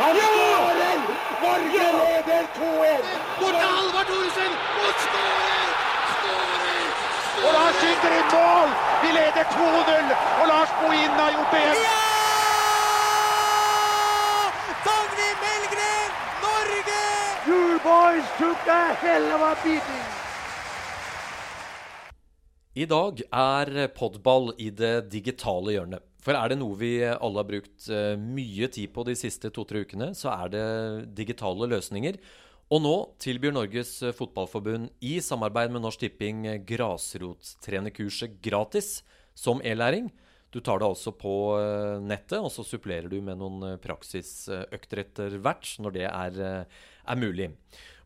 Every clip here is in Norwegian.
Han skårer! Norge leder 2-1! Bort Halvard Thoresen! Og skårer! Og Lars skyter i mål! Vi leder 2-0, og Lars Bohinen har gjort det igjen! I dag er podball i det digitale hjørnet. For er det noe vi alle har brukt eh, mye tid på de siste to-tre ukene, så er det digitale løsninger. Og nå tilbyr Norges Fotballforbund i samarbeid med Norsk Tipping grasrottrenerkurset gratis som e-læring. Du tar det altså på eh, nettet, og så supplerer du med noen eh, praksisøkter etter hvert når det er, er mulig.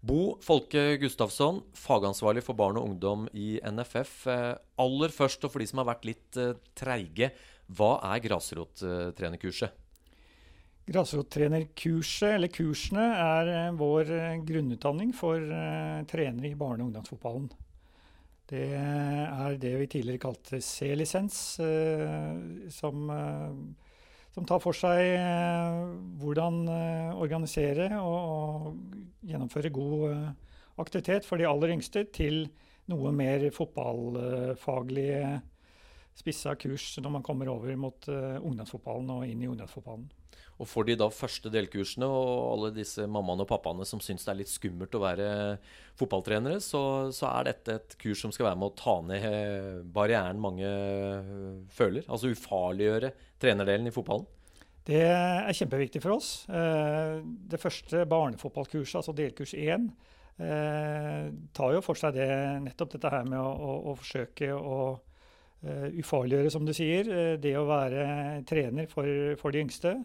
Bo Folke Gustavsson, fagansvarlig for barn og ungdom i NFF. Aller først, og for de som har vært litt treige, hva er grasrottrenerkurset? Grasrottrenerkurset, eller kursene, er vår grunnutdanning for uh, trenere i barne- og ungdomsfotballen. Det er det vi tidligere kalte C-lisens, som som tar for seg eh, hvordan eh, organisere og, og gjennomføre god eh, aktivitet for de aller yngste, til noe mer fotballfaglige spissa kurs når man kommer over mot ungdomsfotballen og inn i ungdomsfotballen. Og Får de da første delkursene og alle disse mammaene og pappaene som syns det er litt skummelt å være fotballtrenere, så, så, er dette et kurs som skal være med å ta ned barrieren mange føler? Altså ufarliggjøre trenerdelen i fotballen? Det er kjempeviktig for oss. Eh, det første barnefotballkurset, altså delkurs 1, eh, tar jo for seg det, nettopp dette her med å, å, å forsøke å uh, ufarliggjøre, som du sier, det å være trener for, for de yngste.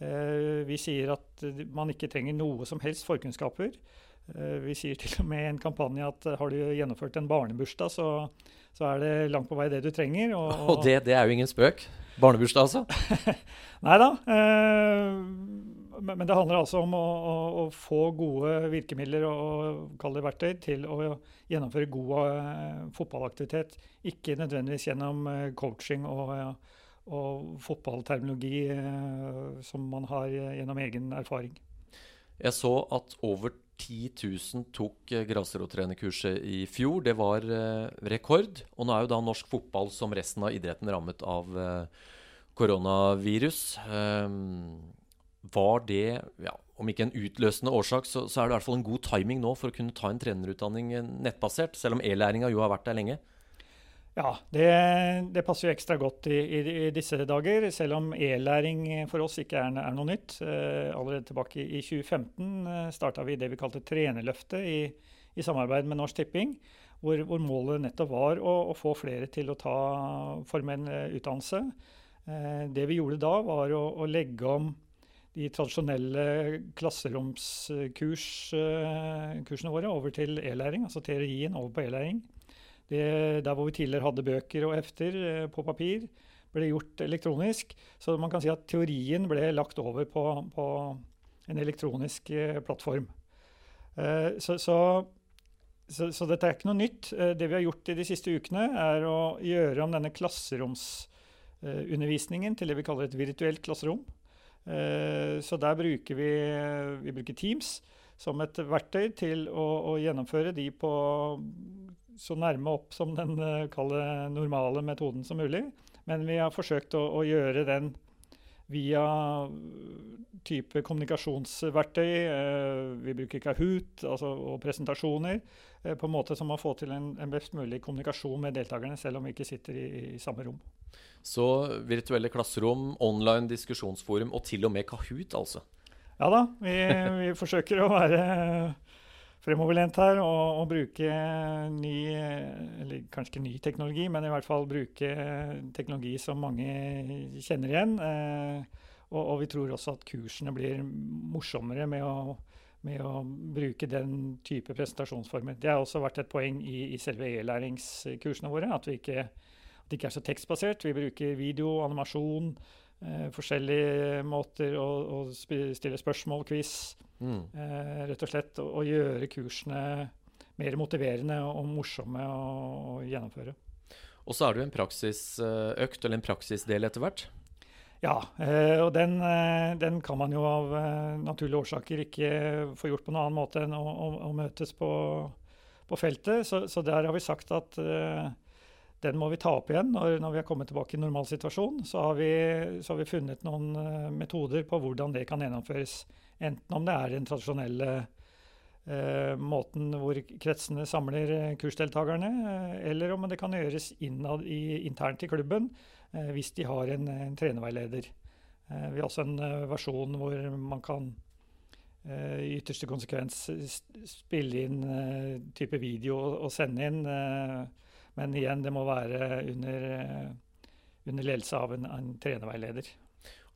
Uh, vi sier at man ikke trenger noe som helst forkunnskaper. Vi sier til og med i en kampanje at har du gjennomført en barnebursdag, så, så, er det langt på vei det du trenger. Og, og, og det, det, er jo ingen spøk? Barnebursdag, altså? Nei da. Men det handler altså om å, å, å få gode virkemidler og kalle det verktøy til å gjennomføre god fotballaktivitet. Ikke nødvendigvis gjennom coaching og og fotballterminologi eh, som man har gjennom egen erfaring. Jeg så at over 10 000 tok grasrotrenerkurset i fjor. Det var rekord. Og nå er jo da norsk fotball som resten av idretten rammet av koronavirus. Var det, ja, om ikke en utløsende årsak, så, så, er det i hvert fall en god timing nå for å kunne ta en trenerutdanning nettbasert, selv om e-læringa jo har vært der lenge? Ja, det, det, passer jo ekstra godt i, i, i disse dager, selv om e-læring for oss ikke er, er noe nytt. Eh, allerede tilbake i 2015 eh, starta vi det vi kalte Trenerløftet i, i samarbeid med Norsk Tipping. Hvor, hvor, målet nettopp var å, å, få flere til å ta formell eh, utdannelse. Eh, det vi gjorde da, var å, å legge om de tradisjonelle klasseromskursene eh, våre over til e-læring, altså teorien over på e-læring. Der hvor vi tidligere hadde bøker og hefter eh, på papir, ble gjort elektronisk. Så man kan si at teorien ble lagt over på, på en elektronisk eh, plattform. Så, så, så, så, dette er ikke noe nytt. det vi har gjort i de siste ukene, er å gjøre om denne klasseromsundervisningen til det vi kaller et virtuelt klasserom. Så der bruker vi, vi bruker Teams som et verktøy til å, å gjennomføre de på så nærme opp som den kalde normale metoden som mulig. Men vi har forsøkt å, å gjøre den via type kommunikasjonsverktøy. Uh, vi bruker Kahoot altså, og presentasjoner uh, på en måte som å få til en, en, best mulig kommunikasjon med deltakerne, selv om vi ikke sitter i, i samme rom. Så virtuelle klasserom, online diskusjonsforum og til og med Kahoot, altså? Ja da, vi, vi forsøker å være fremoverlent her og, og, bruke ny Eller kanskje ikke ny teknologi, men i hvert fall bruke teknologi som mange kjenner igjen. Eh, og, og, vi tror også at kursene blir morsommere med å, med å bruke den type presentasjonsformer. Det har også vært et poeng i, i selve e-læringskursene våre. At, vi ikke, at det ikke er så tekstbasert. Vi bruker video, animasjon, eh, forskjellige måter å, å stille spørsmål, quiz Mm. Eh, rett og slett å, gjøre kursene mer motiverende og morsomme å, gjennomføre. Og så er det jo en praksisøkt, eller en praksisdel etter hvert? Ja, og den, den, kan man jo av naturlige årsaker ikke få gjort på noen annen måte enn å, å, å møtes på, på feltet. Så, så, der har vi sagt at den må vi ta opp igjen når, når vi har kommet tilbake i normal situasjon. Så har, vi, så har vi funnet noen metoder på hvordan det kan gjennomføres. Enten om det er den tradisjonelle Eh, måten hvor kretsene samler eh, kursdeltakerne, eh, eller om det kan gjøres innad i, internt i klubben hvis de har en, en trenerveileder. vi har også en versjon hvor man kan i ytterste konsekvens spille inn type video og sende inn. Men igjen, det må være under, under ledelse av en, en trenerveileder.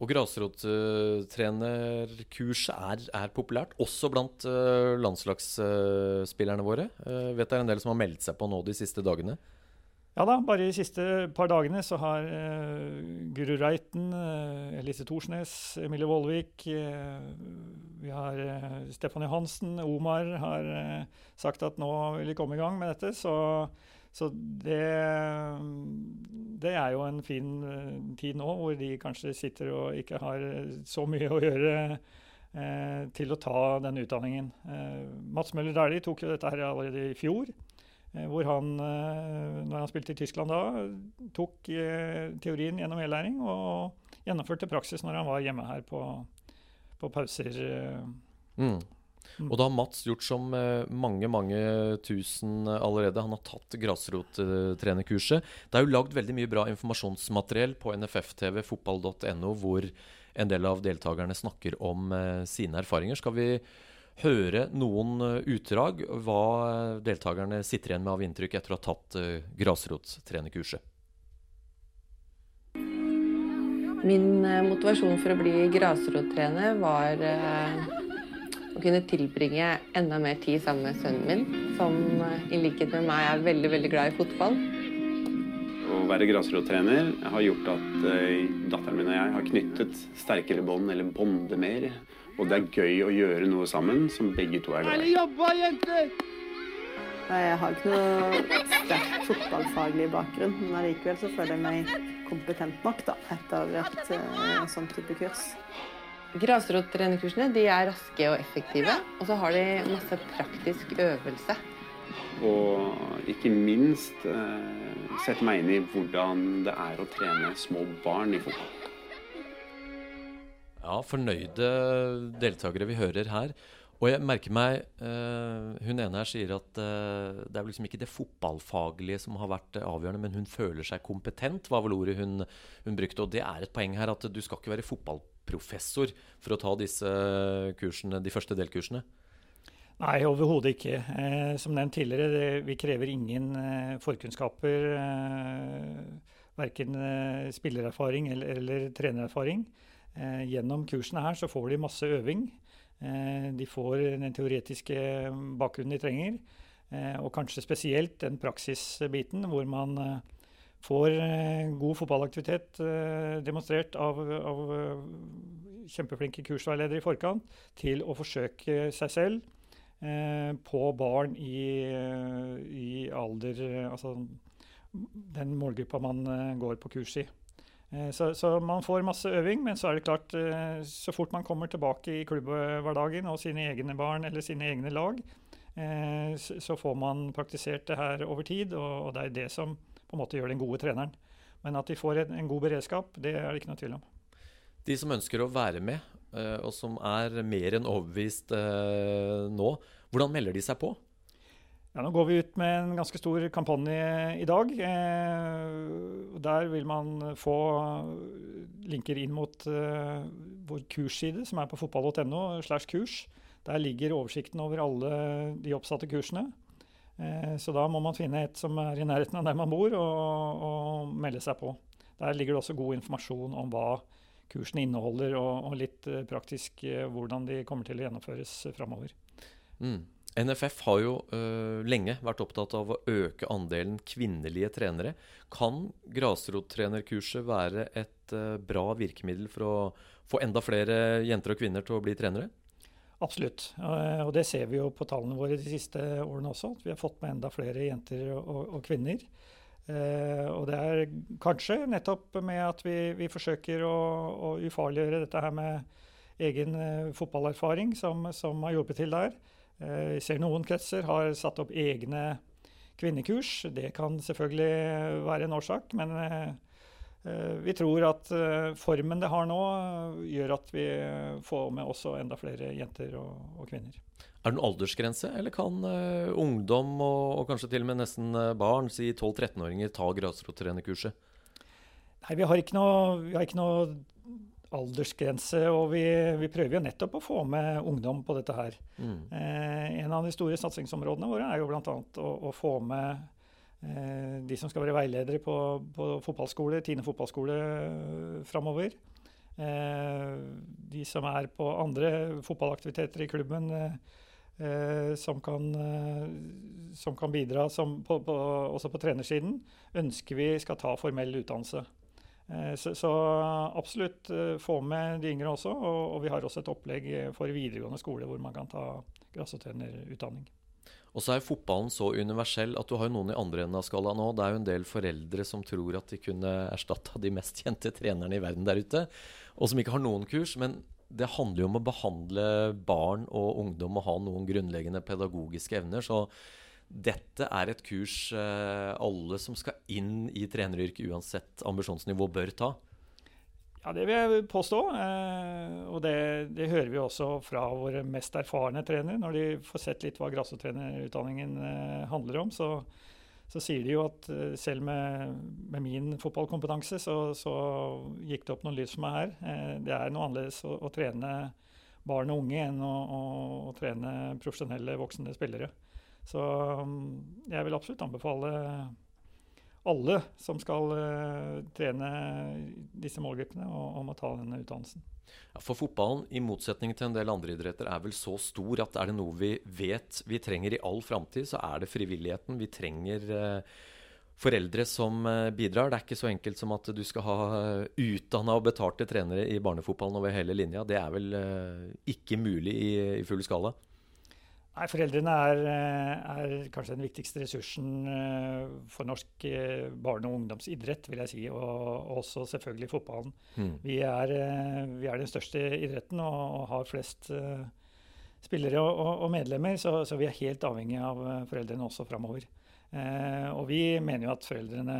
Og grasrottrenerkurset er, er, populært, også blant uh, landslagsspillerne våre. Uh, vet det er en del som har meldt seg på nå de siste dagene? Ja da, bare de siste par dagene så har Guru Reiten, Elise Thorsnes, Emilie Vollvik Vi har Stefan Johansen, Omar har sagt at nå vil de komme i gang med dette. Så så det, det, er jo en fin eh, tid nå, hvor de kanskje sitter og ikke har så mye å gjøre eh, til å ta denne utdanningen. Eh, Mats Møller Dæhlie tok jo dette her allerede i fjor. Eh, hvor han, eh, når han spilte i Tyskland da, tok eh, teorien gjennom e-læring og gjennomførte praksis når han var hjemme her på, på pauser. Mm. Mm. Og da har Mats gjort som eh, mange mange tusen allerede. Han har tatt grasrottrenerkurset. Det er jo lagd veldig mye bra informasjonsmateriell på NFF-TV, fotball.no, hvor en del av deltakerne snakker om eh, sine erfaringer. Skal vi høre noen eh, utdrag hva deltakerne sitter igjen med av inntrykk etter å ha tatt grasrottrenerkurset? Min motivasjon for å bli grasrottrener var å kunne tilbringe enda mer tid sammen med sønnen min, som eh, i likhet med meg er veldig, veldig glad i fotball. Å være grasrottrener har gjort at uh, datteren min og jeg har knyttet sterkere bånd, eller bonde mer. Og det er gøy å gjøre noe sammen som begge to er glad i. Jeg har ikke noe sterk fotballfaglig bakgrunn, men allikevel føler jeg meg kompetent nok da, etter et uh, sånn type kurs. Grasrottrenerkursene de er raske og effektive, og så har de masse praktisk øvelse. Og ikke minst eh, sette meg inn i hvordan det er å trene små barn i fotball. Ja, fornøyde deltakere vi hører her. Og jeg merker meg uh, Hun ene her sier at uh, det er liksom ikke det fotballfaglige som har vært avgjørende, men hun føler seg kompetent, var vel ordet hun, hun brukte. Og det er et poeng her at du skal ikke være fotballprofessor for å ta disse kursene, de første delkursene? Nei, overhodet ikke. Eh, som nevnt tidligere, det, vi krever ingen eh, forkunnskaper. Eh, verken eh, spillererfaring eller, eller trenererfaring. Eh, gjennom kursene her så får de masse øving. Eh, de får den teoretiske bakgrunnen de trenger. Eh, og kanskje spesielt den praksisbiten hvor man får eh, god fotballaktivitet demonstrert av, av kjempeflinke kursveiledere i forkant, til å forsøke seg selv på barn i, i alder Altså den målgruppa man går på kurs i. Så, så, man får masse øving, men så er det klart, så fort man kommer tilbake i klubbhverdagen og sine egne barn eller sine egne lag, så får man praktisert det her over tid, og det er det som på en måte gjør den gode treneren. Men at de får en, god beredskap, det er det ikke noe tvil om. De som ønsker å være med, eh, og som er mer enn overbevist eh, nå, hvordan melder de seg på? Ja, nå går vi ut med en ganske stor kampanje i dag. Eh, der vil man få linker inn mot vår kursside, som er på fotball.no slash kurs. Der ligger oversikten over alle de oppsatte kursene. Eh, så da må man finne et som er i nærheten av der man bor, og, og melde seg på. Der ligger det også god informasjon om hva kursene inneholder, og, og litt eh, praktisk eh, hvordan de kommer til å gjennomføres framover. Mm. NFF har jo uh, lenge vært opptatt av å øke andelen kvinnelige trenere. Kan grasrottrenerkurset være et uh, bra virkemiddel for å få enda flere jenter og kvinner til å bli trenere? Absolutt. Og det ser vi jo på tallene våre de siste årene også. Vi har fått med enda flere jenter og, og kvinner. Eh, og det er kanskje nettopp med at vi, vi forsøker å, å, ufarliggjøre dette her med egen eh, fotballerfaring som, som, har hjulpet til der. Eh, ser noen kretser har satt opp egne kvinnekurs. Det kan selvfølgelig være en årsak, men eh, eh, vi tror at formen det har nå, gjør at vi får med også enda flere jenter og, og kvinner. Er det noen aldersgrense, eller kan ungdom og, og, kanskje til og med nesten barn, si 12-13-åringer, ta grasrottrenerkurset? Nei, vi har ikke noe, har ikke noe aldersgrense, og vi, vi, prøver jo nettopp å få med ungdom på dette her. Mm. Eh, en av de store satsingsområdene våre er jo bl.a. Å, å få med eh, de som skal være veiledere på, på fotballskole, Tine fotballskole eh, framover. Eh, de som er på andre fotballaktiviteter i klubben. Eh, Eh, som, kan, som, kan, bidra som på, på, også på trenersiden, ønsker vi skal ta formell utdannelse. Eh, så, så, absolutt få med de yngre også. Og, og, vi har også et opplegg for videregående skole hvor man kan ta grasrotrenerutdanning. Og så er fotballen så universell at du har noen i andre enden av skalaen nå. Det er jo en del foreldre som tror at de kunne erstatta de mest kjente trenerne i verden der ute, og som ikke har noen kurs. Men det handler jo om å behandle barn og ungdom og ha noen grunnleggende pedagogiske evner. Så dette er et kurs eh, alle som skal inn i treneryrket, uansett ambisjonsnivå, bør ta. Ja, det vil jeg påstå. Eh, og det, det, hører vi også fra våre mest erfarne trenere. Når de får sett litt hva grasrotrenerutdanningen eh, handler om, så, så sier de jo at selv med, med min fotballkompetanse, så, så, gikk det opp noen lys for meg her. Det er noe annerledes å, å trene barn og unge enn å, å, å, trene profesjonelle voksne spillere. Så mm, jeg vil absolutt anbefale alle som skal uh, trene disse målgruppene, om å ta denne utdannelsen. Ja, for fotballen, i motsetning til en del andre idretter, er vel så stor at er det noe vi vet vi trenger i all framtid, så er det frivilligheten. Vi trenger uh, foreldre som uh, bidrar. Det er ikke så enkelt som at du skal ha utdanna og betalte trenere i barnefotballen over hele linja. Det er vel ikke mulig i full skala. Nei, Foreldrene er, eh, er, kanskje den viktigste ressursen eh, for norsk eh, barne- og ungdomsidrett, vil jeg si. Og også selvfølgelig fotballen. Mm. Vi, er, vi, er, den største idretten og, og har flest spillere og, og, og medlemmer, så, så, vi er helt avhengig av foreldrene også framover. Eh, og vi mener jo at foreldrene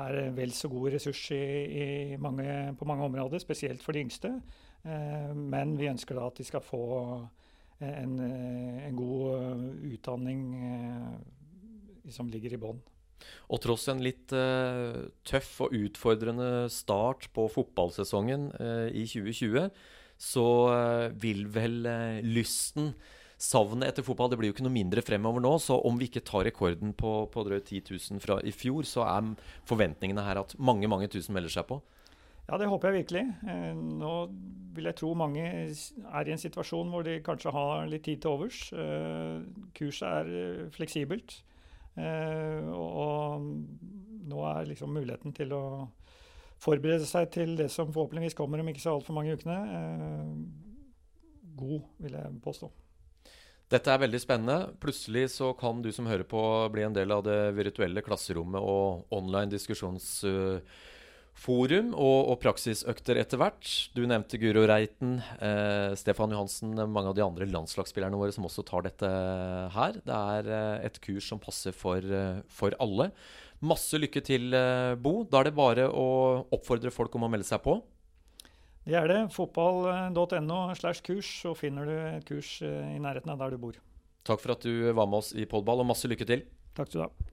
er vel så god ressurs i, i mange, på mange områder, spesielt for de yngste. Eh, men vi ønsker da at de skal få en, eh, en god eh, utdanning eh, som ligger i bånn. Og tross en litt uh, tøff og utfordrende start på fotballsesongen uh, i 2020, så uh, vil vel lysten Savnet etter fotball det blir jo ikke noe mindre fremover nå. Så om vi ikke tar rekorden på, på drøyt 10 000 fra i fjor, så er forventningene her at mange mange tusen melder seg på. Ja, det håper jeg virkelig. Eh, nå vil jeg tro mange er i en situasjon hvor de kanskje har litt tid til overs. Eh, kurset er eh, fleksibelt. Og nå er liksom muligheten til å forberede seg til det som forhåpentligvis kommer om ikke så altfor mange ukene, god, vil jeg påstå. Dette er veldig spennende. Plutselig så kan du som hører på, bli en del av det virtuelle klasserommet og online diskusjons forum og, og praksisøkter etter hvert. Du nevnte Guro Reiten, eh, Stefan Johansen, mange av de andre landslagsspillerne våre som også tar dette her. Det er eh, et kurs som passer for, eh, for, alle. Masse lykke til, eh, Bo. Da er det bare å oppfordre folk om å melde seg på. Det er det. Fotball.no slash kurs, så finner du et kurs eh, i nærheten av der du bor. Takk for at du var med oss i Podball, og masse lykke til. Takk skal du ha.